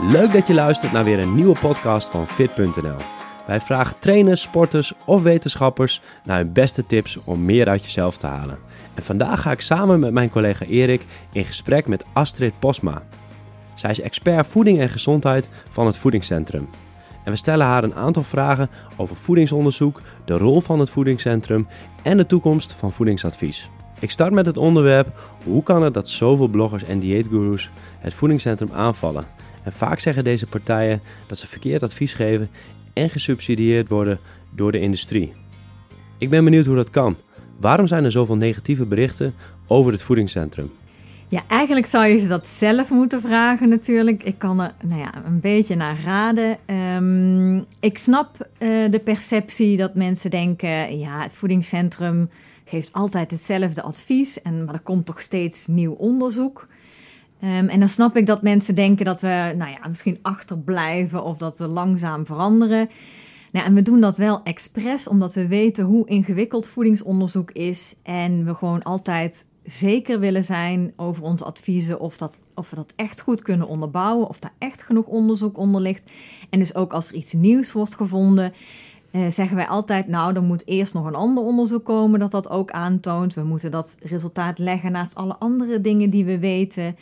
Leuk dat je luistert naar weer een nieuwe podcast van Fit.nl. Wij vragen trainers, sporters of wetenschappers naar hun beste tips om meer uit jezelf te halen. En vandaag ga ik samen met mijn collega Erik in gesprek met Astrid Posma. Zij is expert voeding en gezondheid van het Voedingscentrum. En we stellen haar een aantal vragen over voedingsonderzoek, de rol van het voedingscentrum en de toekomst van voedingsadvies. Ik start met het onderwerp: hoe kan het dat zoveel bloggers en dieetgurus het voedingscentrum aanvallen? En vaak zeggen deze partijen dat ze verkeerd advies geven en gesubsidieerd worden door de industrie. Ik ben benieuwd hoe dat kan. Waarom zijn er zoveel negatieve berichten over het voedingscentrum? Ja, eigenlijk zou je ze dat zelf moeten vragen natuurlijk. Ik kan er nou ja, een beetje naar raden. Ehm, ik snap uh, de perceptie dat mensen denken... ja, het voedingscentrum geeft altijd hetzelfde advies... En, maar er komt toch steeds nieuw onderzoek... Um, en dan snap ik dat mensen denken dat we nou ja, misschien achterblijven of dat we langzaam veranderen. Nou, en we doen dat wel expres omdat we weten hoe ingewikkeld voedingsonderzoek is. En we gewoon altijd zeker willen zijn over onze adviezen of, dat, of we dat echt goed kunnen onderbouwen, of daar echt genoeg onderzoek onder ligt. En dus ook als er iets nieuws wordt gevonden, eh, zeggen wij altijd, nou, er moet eerst nog een ander onderzoek komen dat dat ook aantoont. We moeten dat resultaat leggen naast alle andere dingen die we weten.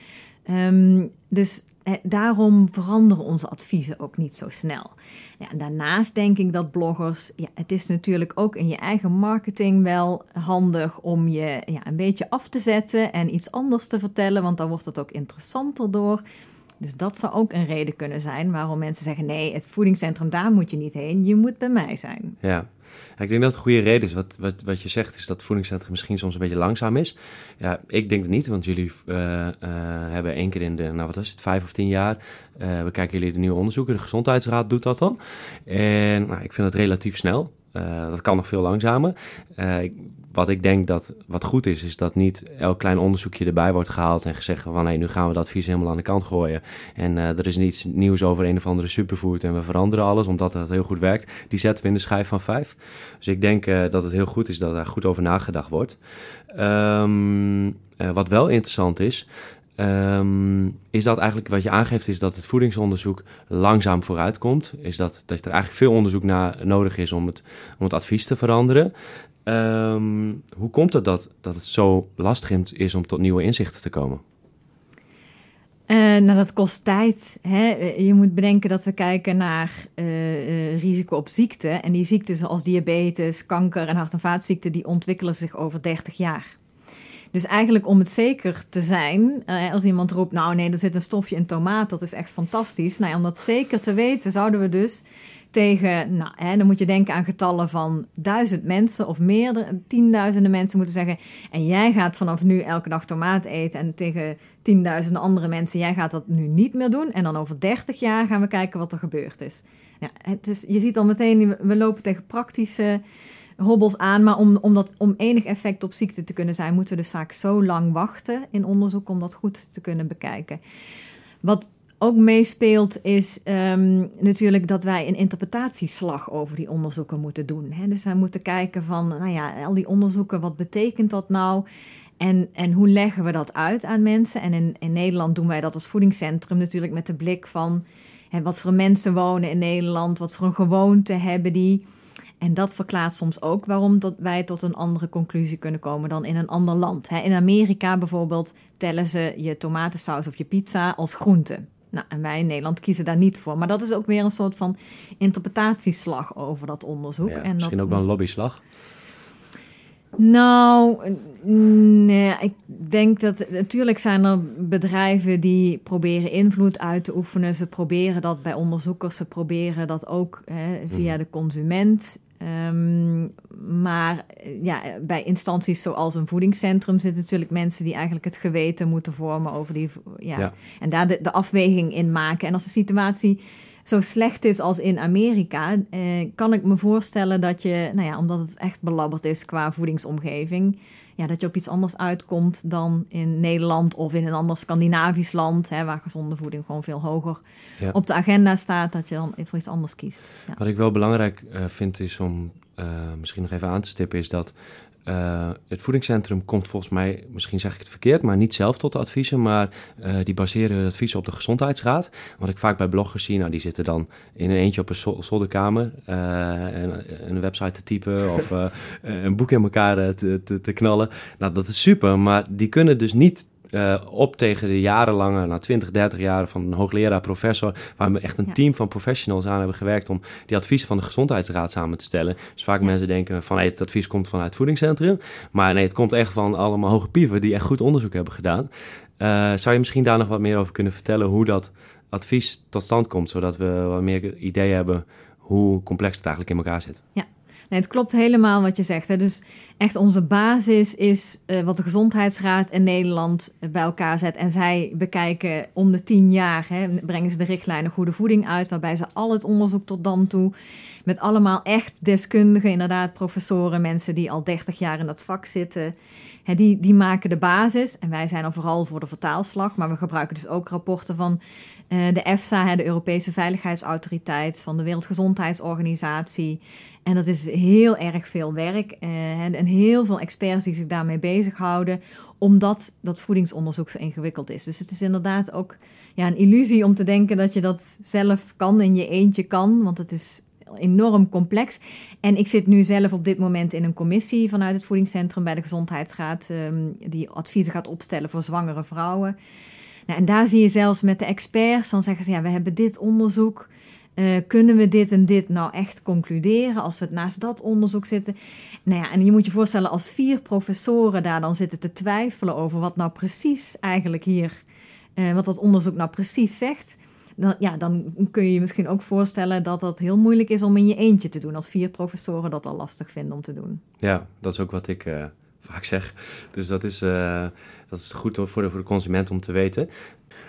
Um, dus daarom veranderen onze adviezen ook niet zo snel. Ja, en daarnaast denk ik dat bloggers, ja, het is natuurlijk ook in je eigen marketing wel handig om je ja, een beetje af te zetten en iets anders te vertellen, want dan wordt het ook interessanter door. Dus dat zou ook een reden kunnen zijn waarom mensen zeggen: nee, het voedingscentrum, daar moet je niet heen, je moet bij mij zijn. Ja, ik denk dat het een goede reden is. Wat, wat, wat je zegt is dat het voedingscentrum misschien soms een beetje langzaam is. Ja, ik denk het niet, want jullie uh, uh, hebben één keer in de, nou wat is het, vijf of tien jaar, uh, we kijken jullie de nieuwe onderzoeken. De Gezondheidsraad doet dat dan. En nou, ik vind het relatief snel. Dat kan nog veel langzamer. Ik, wat ik denk dat wat goed is, is dat niet elk klein onderzoekje erbij wordt gehaald en gezegd van nee, nu gaan we dat advies helemaal aan de kant gooien. En uh, er is niets nieuws over een of andere superfood en we veranderen alles omdat dat heel goed werkt. Die zetten we in de schijf van vijf. Dus ik denk dat het heel goed is dat daar goed over nagedacht wordt. Uh, wat wel interessant is, Um, is dat eigenlijk wat je aangeeft, is dat het voedingsonderzoek langzaam vooruitkomt. Is dat, dat er eigenlijk veel onderzoek naar nodig is om het, om het advies te veranderen. Um, hoe komt het dat, dat het zo lastig is om tot nieuwe inzichten te komen? Uh, nou, dat kost tijd. Hè? Je moet bedenken dat we kijken naar uh, uh, risico op ziekte. En die ziekten zoals diabetes, kanker en hart- en vaatziekten... die ontwikkelen zich over 30 jaar. Dus eigenlijk om het zeker te zijn, als iemand roept... nou nee, er zit een stofje in tomaat, dat is echt fantastisch. Nou, om dat zeker te weten, zouden we dus tegen, nou, hè, dan moet je denken aan getallen van duizend mensen of meer, tienduizenden mensen moeten zeggen. En jij gaat vanaf nu elke dag tomaat eten. En tegen tienduizenden andere mensen, jij gaat dat nu niet meer doen. En dan over dertig jaar gaan we kijken wat er gebeurd is. Dus je ziet al meteen, we lopen tegen praktische hobbels aan. Maar om, om, dat, om enig effect op ziekte te kunnen zijn, moeten we dus vaak zo lang wachten in onderzoek om dat goed te kunnen bekijken. Wat ook meespeelt is um, natuurlijk dat wij een interpretatieslag over die onderzoeken moeten doen. Hè? Dus wij moeten kijken van, nou ja, al die onderzoeken, wat betekent dat nou? En, en hoe leggen we dat uit aan mensen? En in, in Nederland doen wij dat als voedingscentrum natuurlijk met de blik van hè, wat voor mensen wonen in Nederland, wat voor een gewoonte hebben die. En dat verklaart soms ook waarom dat wij tot een andere conclusie kunnen komen dan in een ander land. In Amerika bijvoorbeeld tellen ze je tomatensaus op je pizza als groente. Nou, en wij in Nederland kiezen daar niet voor. Maar dat is ook weer een soort van interpretatieslag over dat onderzoek. Ja, en misschien dat, ook wel een lobbyslag. Nou, nee, ik denk dat natuurlijk zijn er bedrijven die proberen invloed uit te oefenen. Ze proberen dat bij onderzoekers, ze proberen dat ook hè, via Mhm. de consument. Um, maar ja, bij instanties zoals een voedingscentrum zitten natuurlijk mensen die eigenlijk het geweten moeten vormen over die. Ja, Ja. En daar de, de afweging in maken. En als de situatie zo slecht is als in Amerika, eh, kan ik me voorstellen dat je, nou ja, omdat het echt belabberd is qua voedingsomgeving, ja, dat je op iets anders uitkomt dan in Nederland of in een ander Scandinavisch land, hè, waar gezonde voeding gewoon veel hoger Ja. op de agenda staat, dat je dan voor iets anders kiest. Ja. Wat ik wel belangrijk uh, vind is om uh, misschien nog even aan te stippen, is dat uh, het voedingscentrum komt volgens mij, misschien zeg ik het verkeerd, maar niet zelf tot de adviezen, maar uh, die baseren het advies op de gezondheidsraad. Wat ik vaak bij bloggers zie, nou die zitten dan in een eentje op een zolderkamer uh, een, een, website te typen of een boek in elkaar te, te knallen. Nou, dat is super, maar die kunnen dus niet uh, op tegen de jarenlange, na 20, 30 jaar van een hoogleraar, professor, waar we echt een team van professionals aan hebben gewerkt om die adviezen van de gezondheidsraad samen te stellen. Dus vaak mensen denken van hey, het advies komt vanuit het voedingscentrum, maar nee, het komt echt van allemaal hoge pieven die echt goed onderzoek hebben gedaan. Uh, zou je misschien daar nog wat meer over kunnen vertellen hoe dat advies tot stand komt, zodat we wat meer idee hebben hoe complex het eigenlijk in elkaar zit? Ja. Nee, het klopt helemaal wat je zegt. Hè. Dus echt onze basis is uh, wat de Gezondheidsraad in Nederland bij elkaar zet. En zij bekijken om de tien jaar, hè, brengen ze de richtlijnen goede voeding uit, waarbij ze al het onderzoek tot dan toe, met allemaal echt deskundigen, inderdaad professoren, mensen die al 30 jaar in dat vak zitten, die, die maken de basis. En wij zijn er vooral voor de vertaalslag, maar we gebruiken dus ook rapporten van uh, de EFSA, de Europese Veiligheidsautoriteit, van de Wereldgezondheidsorganisatie. En dat is heel erg veel werk uh, en heel veel experts die zich daarmee bezighouden, omdat dat voedingsonderzoek zo ingewikkeld is. Dus het is inderdaad ook ja, een illusie om te denken dat je dat zelf kan in je eentje kan, want het is enorm complex. En ik zit nu zelf op dit moment in een commissie vanuit het Voedingscentrum bij de Gezondheidsraad, um, die adviezen gaat opstellen voor zwangere vrouwen. Nou, en daar zie je zelfs met de experts, dan zeggen ze ja, we hebben dit onderzoek. Uh, kunnen we dit en dit nou echt concluderen als we naast dat onderzoek zitten? Nou ja, en je moet je voorstellen als vier professoren daar dan zitten te twijfelen over wat nou precies eigenlijk hier, uh, wat dat onderzoek nou precies zegt. Dan, ja, dan kun je je misschien ook voorstellen dat dat heel moeilijk is om in je eentje te doen. Als vier professoren dat al lastig vinden om te doen. Ja, dat is ook wat ik uh, vaak zeg. Dus dat is, uh, dat is goed voor de, voor de consument om te weten.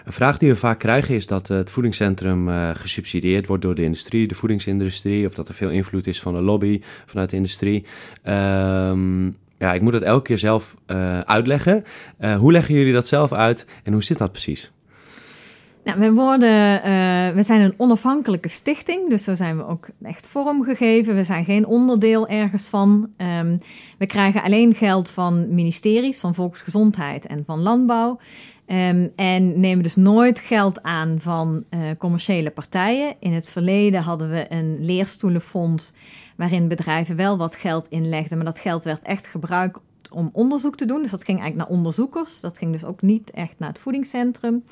Een vraag die we vaak krijgen is dat het voedingscentrum gesubsidieerd wordt door de industrie, de voedingsindustrie, of dat er veel invloed is van de lobby vanuit de industrie. Um, ja, ik moet het elke keer zelf uitleggen. Hoe leggen jullie dat zelf uit en hoe zit dat precies? Nou, worden, uh, we zijn een onafhankelijke stichting, dus zo zijn we ook echt vormgegeven. We zijn geen onderdeel ergens van. Um, we krijgen alleen geld van ministeries, van Volksgezondheid en van Landbouw. Um, en nemen dus nooit geld aan van uh, commerciële partijen. In het verleden hadden we een leerstoelenfonds waarin bedrijven wel wat geld inlegden, maar dat geld werd echt gebruikt om onderzoek te doen. Dus dat ging eigenlijk naar onderzoekers. Dat ging dus ook niet echt naar het voedingscentrum.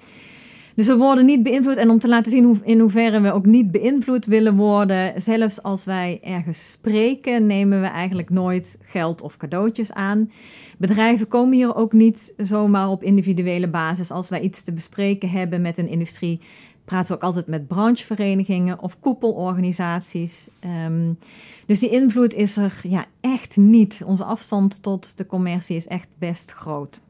Dus we worden niet beïnvloed. En om te laten zien hoe, in hoeverre we ook niet beïnvloed willen worden, zelfs als wij ergens spreken, nemen we eigenlijk nooit geld of cadeautjes aan. Bedrijven komen hier ook niet zomaar op individuele basis. Als wij iets te bespreken hebben met een industrie, praten we ook altijd met brancheverenigingen of koepelorganisaties. Um, dus die invloed is er ja, echt niet. Onze afstand tot de commercie is echt best groot.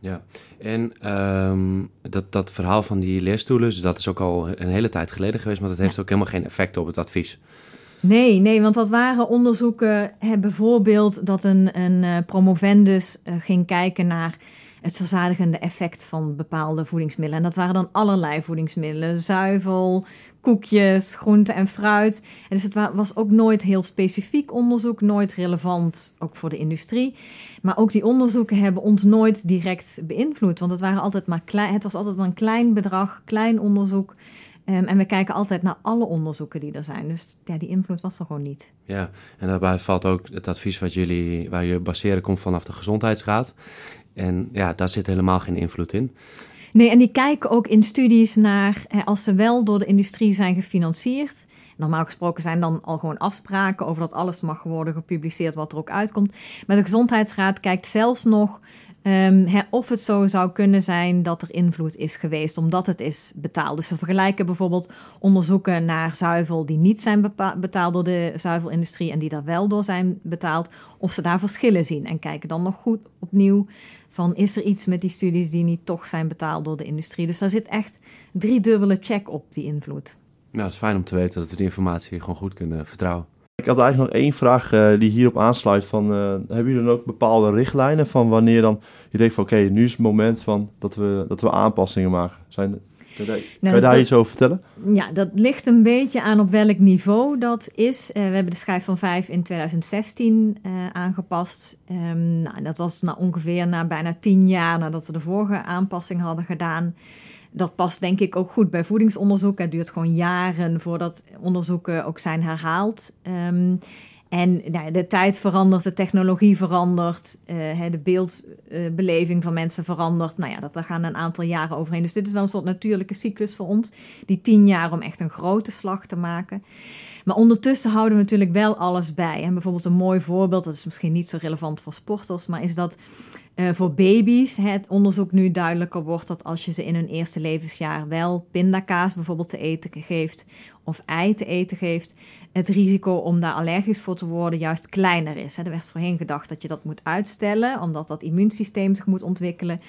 Ja, en um, dat, dat verhaal van die leerstoelen, dus dat is ook al een hele tijd geleden geweest, maar dat heeft ook helemaal geen effect op het advies. Nee, nee, want dat waren onderzoeken, hè, bijvoorbeeld dat een, een uh, promovendus uh, ging kijken naar het verzadigende effect van bepaalde voedingsmiddelen. En dat waren dan allerlei voedingsmiddelen: zuivel, koekjes, groente en fruit. En dus het was ook nooit heel specifiek onderzoek, nooit relevant ook voor de industrie. Maar ook die onderzoeken hebben ons nooit direct beïnvloed, want het, waren altijd maar klein, het was altijd maar een klein bedrag, klein onderzoek. Um, en we kijken altijd naar alle onderzoeken die er zijn. Dus ja, die invloed was er gewoon niet. Ja, en daarbij valt ook het advies wat jullie, waar je baseren komt vanaf de Gezondheidsraad. En ja, daar zit helemaal geen invloed in. Nee, en die kijken ook in studies naar, als ze wel door de industrie zijn gefinancierd. Normaal gesproken zijn dan al gewoon afspraken over dat alles mag worden gepubliceerd wat er ook uitkomt. Maar de Gezondheidsraad kijkt zelfs nog um, of het zo zou kunnen zijn dat er invloed is geweest omdat het is betaald. Dus ze vergelijken bijvoorbeeld onderzoeken naar zuivel die niet zijn betaald door de zuivelindustrie en die daar wel door zijn betaald, of ze daar verschillen zien. En kijken dan nog goed opnieuw van is er iets met die studies die niet toch zijn betaald door de industrie. Dus daar zit echt drie dubbele check op die invloed. Nou, het is fijn om te weten dat we die informatie gewoon goed kunnen vertrouwen. Ik had eigenlijk nog één vraag uh, die hierop aansluit. Van, uh, hebben jullie dan ook bepaalde richtlijnen van wanneer dan je denkt van oké, okay, nu is het moment van dat we, dat we aanpassingen maken? Zijn... Je, daar- Nou, je daar dat- iets over vertellen? Ja, dat ligt een beetje aan op welk niveau dat is. Eh, we hebben de schijf van 5 in 2016 eh, aangepast. Ehm, nou, dat was na ongeveer na bijna 10 jaar nadat we de vorige aanpassing hadden gedaan. Dat past denk ik ook goed bij voedingsonderzoek. Het duurt gewoon jaren voordat onderzoeken ook zijn herhaald. Ehm, en nou, de tijd verandert, de technologie verandert, eh, de beeldbeleving van mensen verandert. Nou ja, dat, daar gaan een aantal jaren overheen. Dus dit is wel een soort natuurlijke cyclus voor ons. Die tien jaar om echt een grote slag te maken. Maar ondertussen houden we natuurlijk wel alles bij. En bijvoorbeeld een mooi voorbeeld, dat is misschien niet zo relevant voor sporters, maar is dat eh, voor baby's het onderzoek nu duidelijker wordt dat als je ze in hun eerste levensjaar wel pindakaas bijvoorbeeld te eten geeft of ei te eten geeft, het risico om daar allergisch voor te worden juist kleiner is. hè. Er werd voorheen gedacht dat je dat moet uitstellen, omdat dat immuunsysteem zich moet ontwikkelen.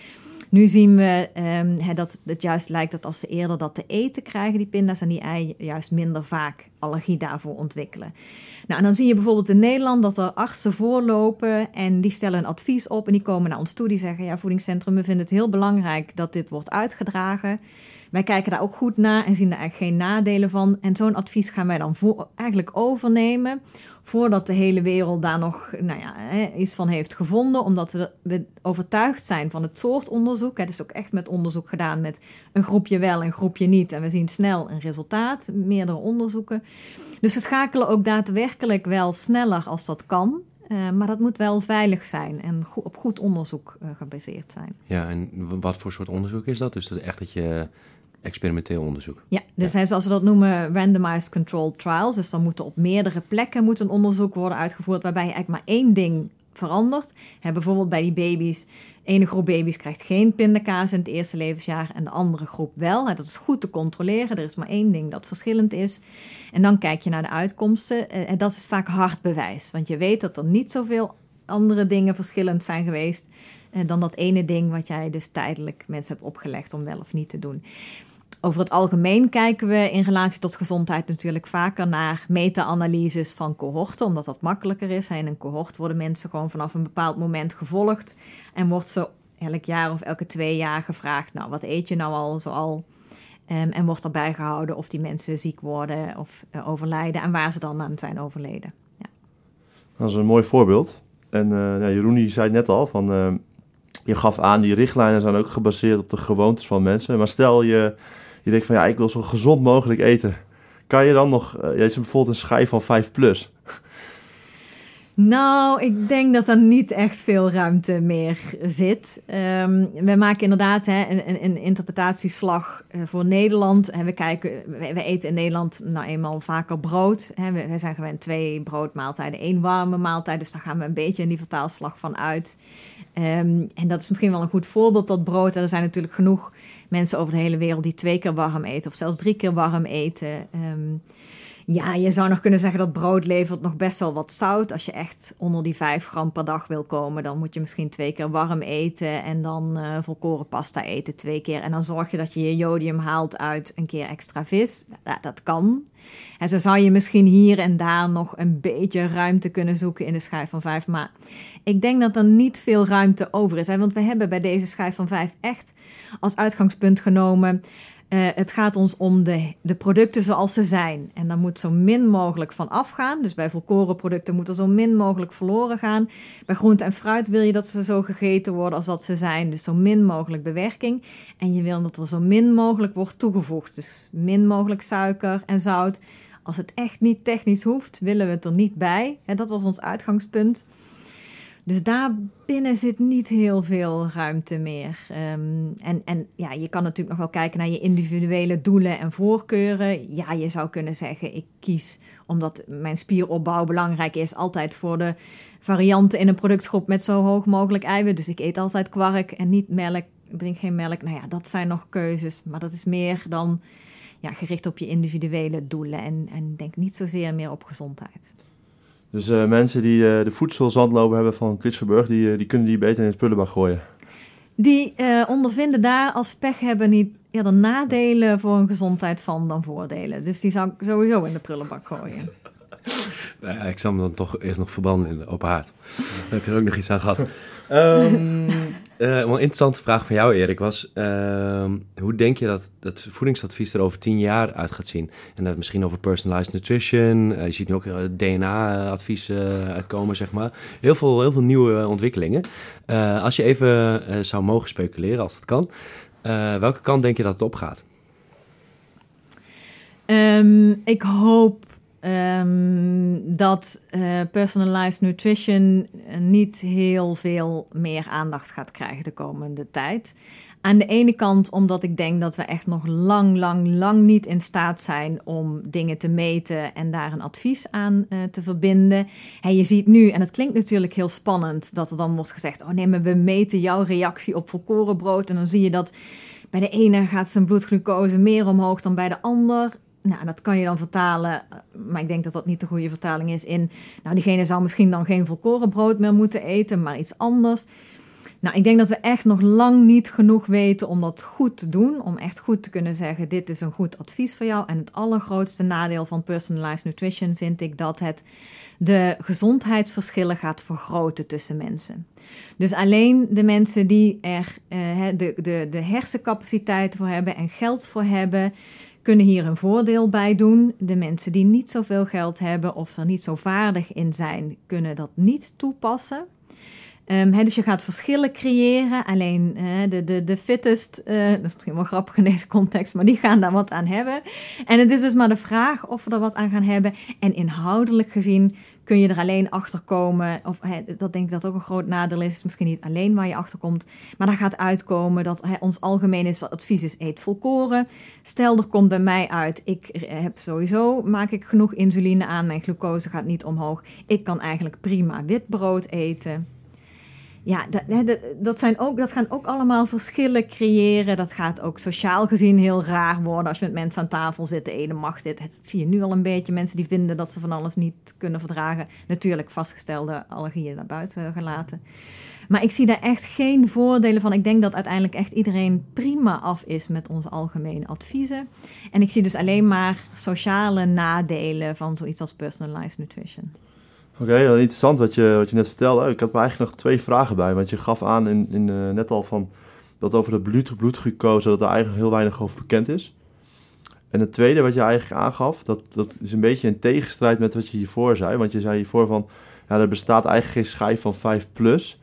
Nu zien we ehm, dat het juist lijkt dat als ze eerder dat te eten krijgen, die pinda's en die ei, juist minder vaak allergie daarvoor ontwikkelen. Nou, en dan zie je bijvoorbeeld in Nederland dat er artsen voorlopen en die stellen een advies op en die komen naar ons toe. Die zeggen, ja, voedingscentrum, we vinden het heel belangrijk dat dit wordt uitgedragen. Wij kijken daar ook goed naar en zien daar eigenlijk geen nadelen van. En zo'n advies gaan wij dan eigenlijk overnemen voordat de hele wereld daar nog nou ja, hè, iets van heeft gevonden. Omdat we, overtuigd zijn van het soort onderzoek. Het is ook echt met onderzoek gedaan met een groepje wel en een groepje niet. En we zien snel een resultaat, meerdere onderzoeken. Dus we schakelen ook daadwerkelijk wel sneller als dat kan. Eh, maar dat moet wel veilig zijn en op goed onderzoek eh, gebaseerd zijn. Ja, en wat voor soort onderzoek is dat? Dus dat echt dat je experimenteel onderzoek. Ja, dus hè, zoals we dat noemen, randomized controlled trials. Dus dan moeten op meerdere plekken moet een onderzoek worden uitgevoerd waarbij je eigenlijk maar één ding verandert. Bijvoorbeeld bij die baby's, ene groep baby's krijgt geen pindakaas in het eerste levensjaar en de andere groep wel. Dat is goed te controleren. Er is maar één ding dat verschillend is. En dan kijk je naar de uitkomsten. Eh, En dat is vaak hard bewijs, want je weet dat er niet zoveel andere dingen verschillend zijn geweest eh, dan dat ene ding wat jij dus tijdelijk mensen hebt opgelegd om wel of niet te doen. Over het algemeen kijken we in relatie tot gezondheid natuurlijk vaker naar meta-analyses van cohorten, omdat dat makkelijker is. In een cohort worden mensen gewoon vanaf een bepaald moment gevolgd en wordt ze elk jaar of elke twee jaar gevraagd, nou wat eet je nou al zoal? Ehm, en wordt erbij gehouden of die mensen ziek worden of eh, overlijden en waar ze dan aan zijn overleden. Dat is een mooi voorbeeld. En ja, Jeroen die zei net al, van, eh, je gaf aan, die richtlijnen zijn ook gebaseerd op de gewoontes van mensen. Maar stel je, je denkt van, ja, ik wil zo gezond mogelijk eten. Kan je dan nog, uh, jij is bijvoorbeeld een schijf van 5 plus. Nou, ik denk dat er niet echt veel ruimte meer zit. Um, we maken inderdaad hè, een, interpretatieslag uh, voor Nederland. We, kijken, we, eten in Nederland nou eenmaal vaker brood. Hè. We, we, zijn gewend twee broodmaaltijden, één warme maaltijd. Dus daar gaan we een beetje in die vertaalslag van uit. Um, en dat is misschien wel een goed voorbeeld, dat brood. Er zijn natuurlijk genoeg mensen over de hele wereld die twee keer warm eten. Of zelfs drie keer warm eten. Um, ja, je zou nog kunnen zeggen dat brood levert nog best wel wat zout. Als je echt onder die 5 gram per dag wil komen, dan moet je misschien twee keer warm eten en dan uh, volkoren pasta eten twee keer. En dan zorg je dat je je jodium haalt uit een keer extra vis. Ja, dat kan. En zo zou je misschien hier en daar nog een beetje ruimte kunnen zoeken in de schijf van 5. Maar ik denk dat er niet veel ruimte over is. Want we hebben bij deze schijf van 5 echt als uitgangspunt genomen. Uh, het gaat ons om de, de producten zoals ze zijn. En daar moet zo min mogelijk van afgaan. Dus bij volkoren producten moet er zo min mogelijk verloren gaan. Bij groente en fruit wil je dat ze zo gegeten worden als dat ze zijn. Dus zo min mogelijk bewerking. En je wil dat er zo min mogelijk wordt toegevoegd. Dus min mogelijk suiker en zout. Als het echt niet technisch hoeft, willen we het er niet bij. En dat was ons uitgangspunt. Dus daar binnen zit niet heel veel ruimte meer. Um, en, en ja, je kan natuurlijk nog wel kijken naar je individuele doelen en voorkeuren. Ja, je zou kunnen zeggen, ik kies omdat mijn spieropbouw belangrijk is, altijd voor de varianten in een productgroep met zo hoog mogelijk eiwit. Dus ik eet altijd kwark en niet melk, drink geen melk. Nou ja, dat zijn nog keuzes, maar dat is meer dan ja, gericht op je individuele doelen en, en denk niet zozeer meer op gezondheid. Dus uh, mensen die uh, de voedselzandlopen hebben van Klitsenburg, die, uh, die kunnen die beter in het prullenbak gooien. Die ondervinden daar als pech hebben niet eerder nadelen voor hun gezondheid van dan voordelen. Dus die zou ik sowieso in de prullenbak gooien. Nou ja, ik zal hem dan toch eerst nog verbranden in de open haard. Daar heb je er ook nog iets aan gehad. um, een interessante vraag van jou, Erik, was... ehm, hoe denk je dat het voedingsadvies er over tien jaar uit gaat zien? En dat misschien over personalized nutrition. eh, je ziet nu ook DNA-advies uitkomen, zeg maar. Heel veel, heel veel nieuwe ontwikkelingen. Eh, als je even eh, zou mogen speculeren, als dat kan... eh, welke kant denk je dat het opgaat? Ehm, ik hoop ehm, dat eh, personalized nutrition eh, niet heel veel meer aandacht gaat krijgen de komende tijd. Aan de ene kant omdat ik denk dat we echt nog lang, lang, lang niet in staat zijn om dingen te meten en daar een advies aan eh, te verbinden. En je ziet nu, en het klinkt natuurlijk heel spannend, dat er dan wordt gezegd: Oh nee, maar we meten jouw reactie op volkorenbrood. En dan zie je dat bij de ene gaat zijn bloedglucose meer omhoog dan bij de ander. Nou, dat kan je dan vertalen, maar ik denk dat dat niet de goede vertaling is in... Nou, diegene zou misschien dan geen volkorenbrood meer moeten eten, maar iets anders. Nou, ik denk dat we echt nog lang niet genoeg weten om dat goed te doen. Om echt goed te kunnen zeggen, dit is een goed advies voor jou. En het allergrootste nadeel van personalized nutrition vind ik dat het de gezondheidsverschillen gaat vergroten tussen mensen. Dus alleen de mensen die er eh, de, de, de hersencapaciteit voor hebben en geld voor hebben, kunnen hier een voordeel bij doen. De mensen die niet zoveel geld hebben of er niet zo vaardig in zijn, kunnen dat niet toepassen. He, dus je gaat verschillen creëren. Alleen de, de, de fittest, uh, dat is misschien wel grappig in deze context, maar die gaan daar wat aan hebben. En het is dus maar de vraag of we er wat aan gaan hebben. En inhoudelijk gezien kun je er alleen achter komen. Of dat denk ik dat ook een groot nadeel is. Misschien niet alleen waar je achter komt. Maar daar gaat uitkomen dat he, ons algemene advies is: eet volkoren. Stel, er komt bij mij uit: ik heb sowieso, maak ik genoeg insuline aan. Mijn glucose gaat niet omhoog. Ik kan eigenlijk prima wit brood eten ja, dat, dat, zijn ook, dat gaan ook allemaal verschillen creëren. Dat gaat ook sociaal gezien heel raar worden als je met mensen aan tafel zit. De ene mag dit. Dat zie je nu al een beetje. Mensen die vinden dat ze van alles niet kunnen verdragen. Natuurlijk vastgestelde allergieën naar buiten gelaten. Maar ik zie daar echt geen voordelen van. Ik denk dat uiteindelijk echt iedereen prima af is met onze algemene adviezen. En ik zie dus alleen maar sociale nadelen van zoiets als personalized nutrition. Oké, okay, interessant wat je, wat je net vertelde. Ik had me eigenlijk nog twee vragen bij. Want je gaf aan in, in, uh, net al van dat over de bloed, bloedglucose dat er eigenlijk heel weinig over bekend is. En het tweede wat je eigenlijk aangaf, dat, dat is een beetje in tegenstrijd met wat je hiervoor zei. Want je zei hiervoor van, ja, er bestaat eigenlijk geen schijf van 5 plus.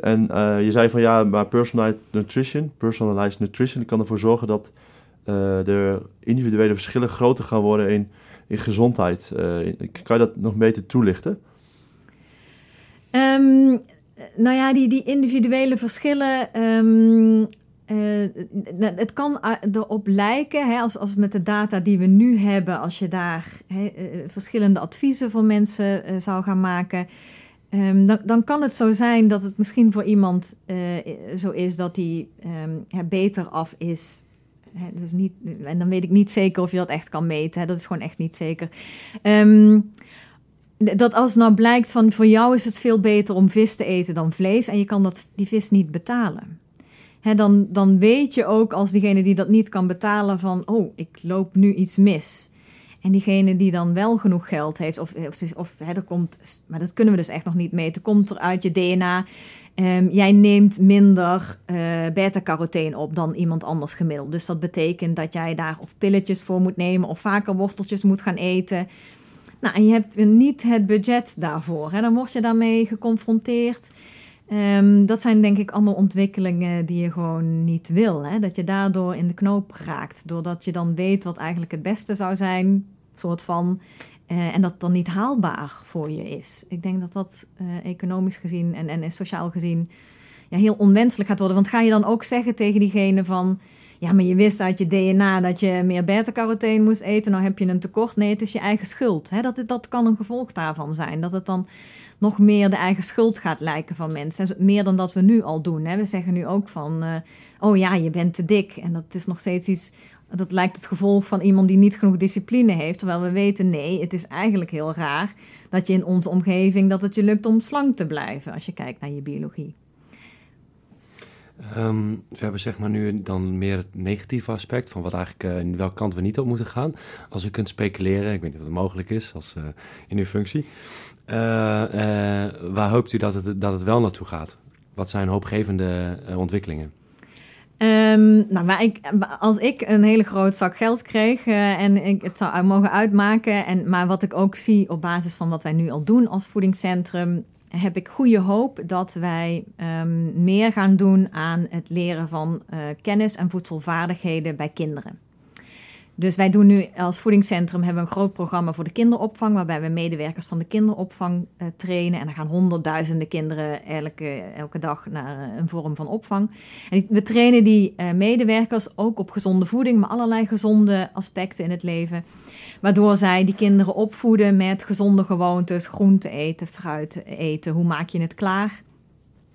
En uh, je zei van ja, maar personalized nutrition, personalized nutrition kan ervoor zorgen dat uh, de individuele verschillen groter gaan worden in in gezondheid. Uh, kan je dat nog beter toelichten? Um, nou ja, die, die individuele verschillen. Um, uh, het kan erop lijken, hè, als, als met de data die we nu hebben, als je daar hè, verschillende adviezen voor mensen zou gaan maken. Um, dan, dan kan het zo zijn dat het misschien voor iemand zo is dat hij beter af is Dus niet, en dan weet ik niet zeker of je dat echt kan meten. Dat is gewoon echt niet zeker. Um, dat als nou blijkt van voor jou is het veel beter om vis te eten dan vlees en je kan dat, die vis niet betalen. Dan, dan weet je ook als diegene die dat niet kan betalen van oh, ik loop nu iets mis. En diegene die dan wel genoeg geld heeft, of, of, of er komt, maar dat kunnen we dus echt nog niet meten, komt er uit je DNA Um, jij neemt minder uh, beta-carotene op dan iemand anders gemiddeld. Dus dat betekent dat jij daar of pilletjes voor moet nemen of vaker worteltjes moet gaan eten. Nou, en je hebt niet het budget daarvoor. Hè? Dan word je daarmee geconfronteerd. Um, dat zijn denk ik allemaal ontwikkelingen die je gewoon niet wil. Hè? Dat je daardoor in de knoop raakt. Doordat je dan weet wat eigenlijk het beste zou zijn. Soort van. Uh, en dat dan niet haalbaar voor je is. Ik denk dat dat uh, economisch gezien en, en sociaal gezien ja, heel onwenselijk gaat worden. Want ga je dan ook zeggen tegen diegene van... ja, maar je wist uit je DNA dat je meer beta-carotene moest eten... nou heb je een tekort. Nee, het is je eigen schuld. Hè? Dat, dat kan een gevolg daarvan zijn. Dat het dan nog meer de eigen schuld gaat lijken van mensen. Meer dan dat we nu al doen. Hè? We zeggen nu ook van... Uh, oh ja, je bent te dik. En dat is nog steeds iets dat lijkt het gevolg van iemand die niet genoeg discipline heeft. Terwijl we weten, nee, het is eigenlijk heel raar dat je in onze omgeving dat het je lukt om slank te blijven als je kijkt naar je biologie. Um, we hebben zeg maar nu dan meer het negatieve aspect van wat eigenlijk uh, in welke kant we niet op moeten gaan. Als u kunt speculeren, ik weet niet of het mogelijk is als, uh, in uw functie. Uh, waar hoopt u dat het, dat het wel naartoe gaat? wat zijn hoopgevende ontwikkelingen? Um, nou, maar ik, als ik een hele groot zak geld kreeg uh, en ik het zou mogen uitmaken, en, maar wat ik ook zie op basis van wat wij nu al doen als voedingscentrum, heb ik goede hoop dat wij um, meer gaan doen aan het leren van uh, kennis en voedselvaardigheden bij kinderen. Dus wij doen nu als voedingscentrum hebben een groot programma voor de kinderopvang, waarbij we medewerkers van de kinderopvang uh, trainen. En er gaan honderdduizenden kinderen elke, elke dag naar uh, een vorm van opvang. En we trainen die uh, medewerkers ook op gezonde voeding, maar allerlei gezonde aspecten in het leven. Waardoor zij die kinderen opvoeden met gezonde gewoontes, groente eten, fruit eten. Hoe maak je het klaar?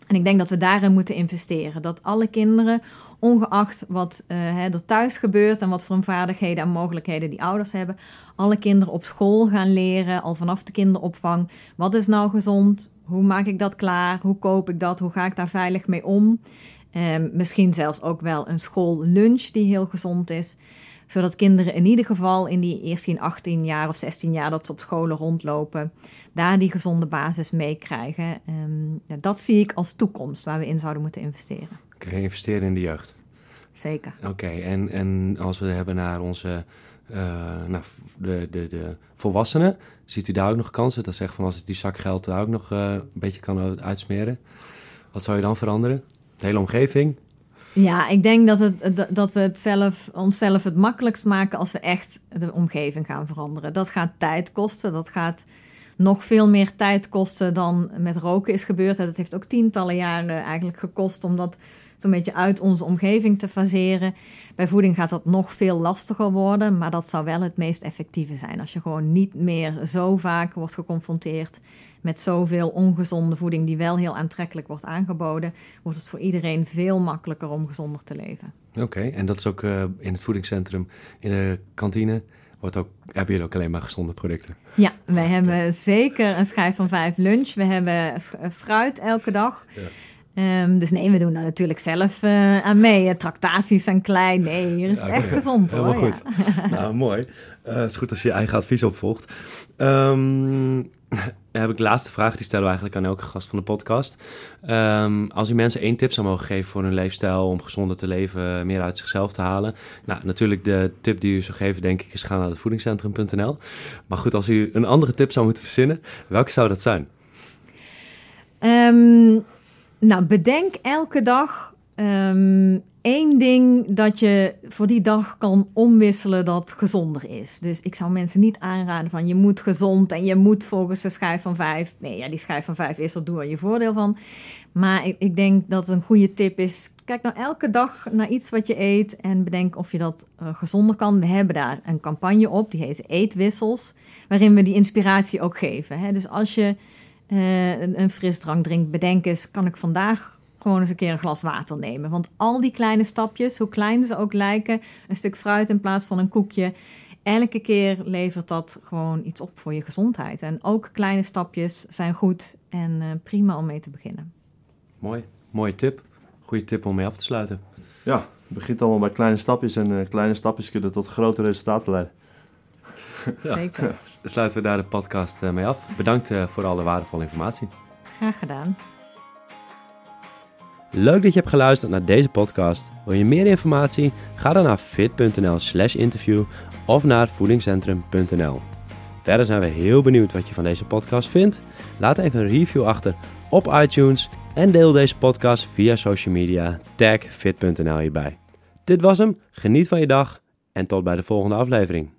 En ik denk dat we daarin moeten investeren. Dat alle kinderen, ongeacht wat uh, er thuis gebeurt en wat voor vaardigheden en mogelijkheden die ouders hebben, alle kinderen op school gaan leren, al vanaf de kinderopvang. Wat is nou gezond? Hoe maak ik dat klaar? Hoe koop ik dat? Hoe ga ik daar veilig mee om? Um, misschien zelfs ook wel een schoollunch die heel gezond is zodat kinderen in ieder geval in die eerste 18 jaar of 16 jaar dat ze op scholen rondlopen, daar die gezonde basis meekrijgen. Um, ja, dat zie ik als toekomst waar we in zouden moeten investeren. Oké, okay, investeren in de jeugd. Zeker. Oké, en, en als we hebben naar onze uh, nou, de, de, de volwassenen, ziet u daar ook nog kansen? Dat zegt van als ik die zak geld daar ook nog uh, een beetje kan uitsmeren. Wat zou je dan veranderen? De hele omgeving? Ja, ik denk dat, het, dat we het zelf, onszelf het makkelijkst maken als we echt de omgeving gaan veranderen. Dat gaat tijd kosten. Dat gaat nog veel meer tijd kosten dan met roken is gebeurd. Dat heeft ook tientallen jaren eigenlijk gekost om dat zo'n beetje uit onze omgeving te faseren. Bij voeding gaat dat nog veel lastiger worden, maar dat zou wel het meest effectieve zijn. Als je gewoon niet meer zo vaak wordt geconfronteerd met zoveel ongezonde voeding die wel heel aantrekkelijk wordt aangeboden, wordt het voor iedereen veel makkelijker om gezonder te leven. Oké, en dat is ook uh, in het voedingscentrum, in de kantine. Wordt ook, hebben jullie ook alleen maar gezonde producten? Ja, wij hebben zeker een schijf van vijf lunch. We hebben fruit elke dag. Ja. Um, dus nee, we doen daar natuurlijk zelf uh, aan mee. Tractaties zijn klein. Nee, hier is het ja, echt gezond hoor. Helemaal goed. Ja. nou, mooi. Uh, het is goed als je je eigen advies opvolgt. Um, dan heb ik de laatste vraag, die stellen we eigenlijk aan elke gast van de podcast. Um, als u mensen één tip zou mogen geven voor hun leefstijl om gezonder te leven, meer uit zichzelf te halen. Nou, natuurlijk de tip die u zou geven, denk ik, is gaan naar het voedingscentrum.nl. Maar goed, als u een andere tip zou moeten verzinnen, welke zou dat zijn? Um, nou, bedenk elke dag um, één ding dat je voor die dag kan omwisselen dat gezonder is. Dus ik zou mensen niet aanraden van je moet gezond en je moet volgens de schijf van vijf. Nee, ja, die schijf van vijf is er, doe er je voordeel van. Maar ik, ik, denk dat een goede tip is, kijk nou elke dag naar iets wat je eet en bedenk of je dat uh, gezonder kan. We hebben daar een campagne op, die heet Eetwissels, waarin we die inspiratie ook geven. Hè? Dus als je uh, een, een frisdrank drinkt, bedenk eens, kan ik vandaag gewoon eens een keer een glas water nemen. Want al die kleine stapjes, hoe klein ze ook lijken, een stuk fruit in plaats van een koekje, elke keer levert dat gewoon iets op voor je gezondheid. En ook kleine stapjes zijn goed en uh, prima om mee te beginnen. Mooi, mooie tip. Goede tip om mee af te sluiten. Ja, het begint allemaal bij kleine stapjes en uh, kleine stapjes kunnen tot grote resultaten leiden. Zeker. Sluiten we daar de podcast mee af. Bedankt voor alle waardevolle informatie. Graag gedaan. Leuk dat je hebt geluisterd naar deze podcast. Wil je meer informatie? Ga dan naar fit.nl/slash interview of naar voedingscentrum.nl. Verder zijn we heel benieuwd wat je van deze podcast vindt. Laat even een review achter op iTunes en deel deze podcast via social media. Tag fit.nl hierbij. Dit was hem. Geniet van je dag en tot bij de volgende aflevering.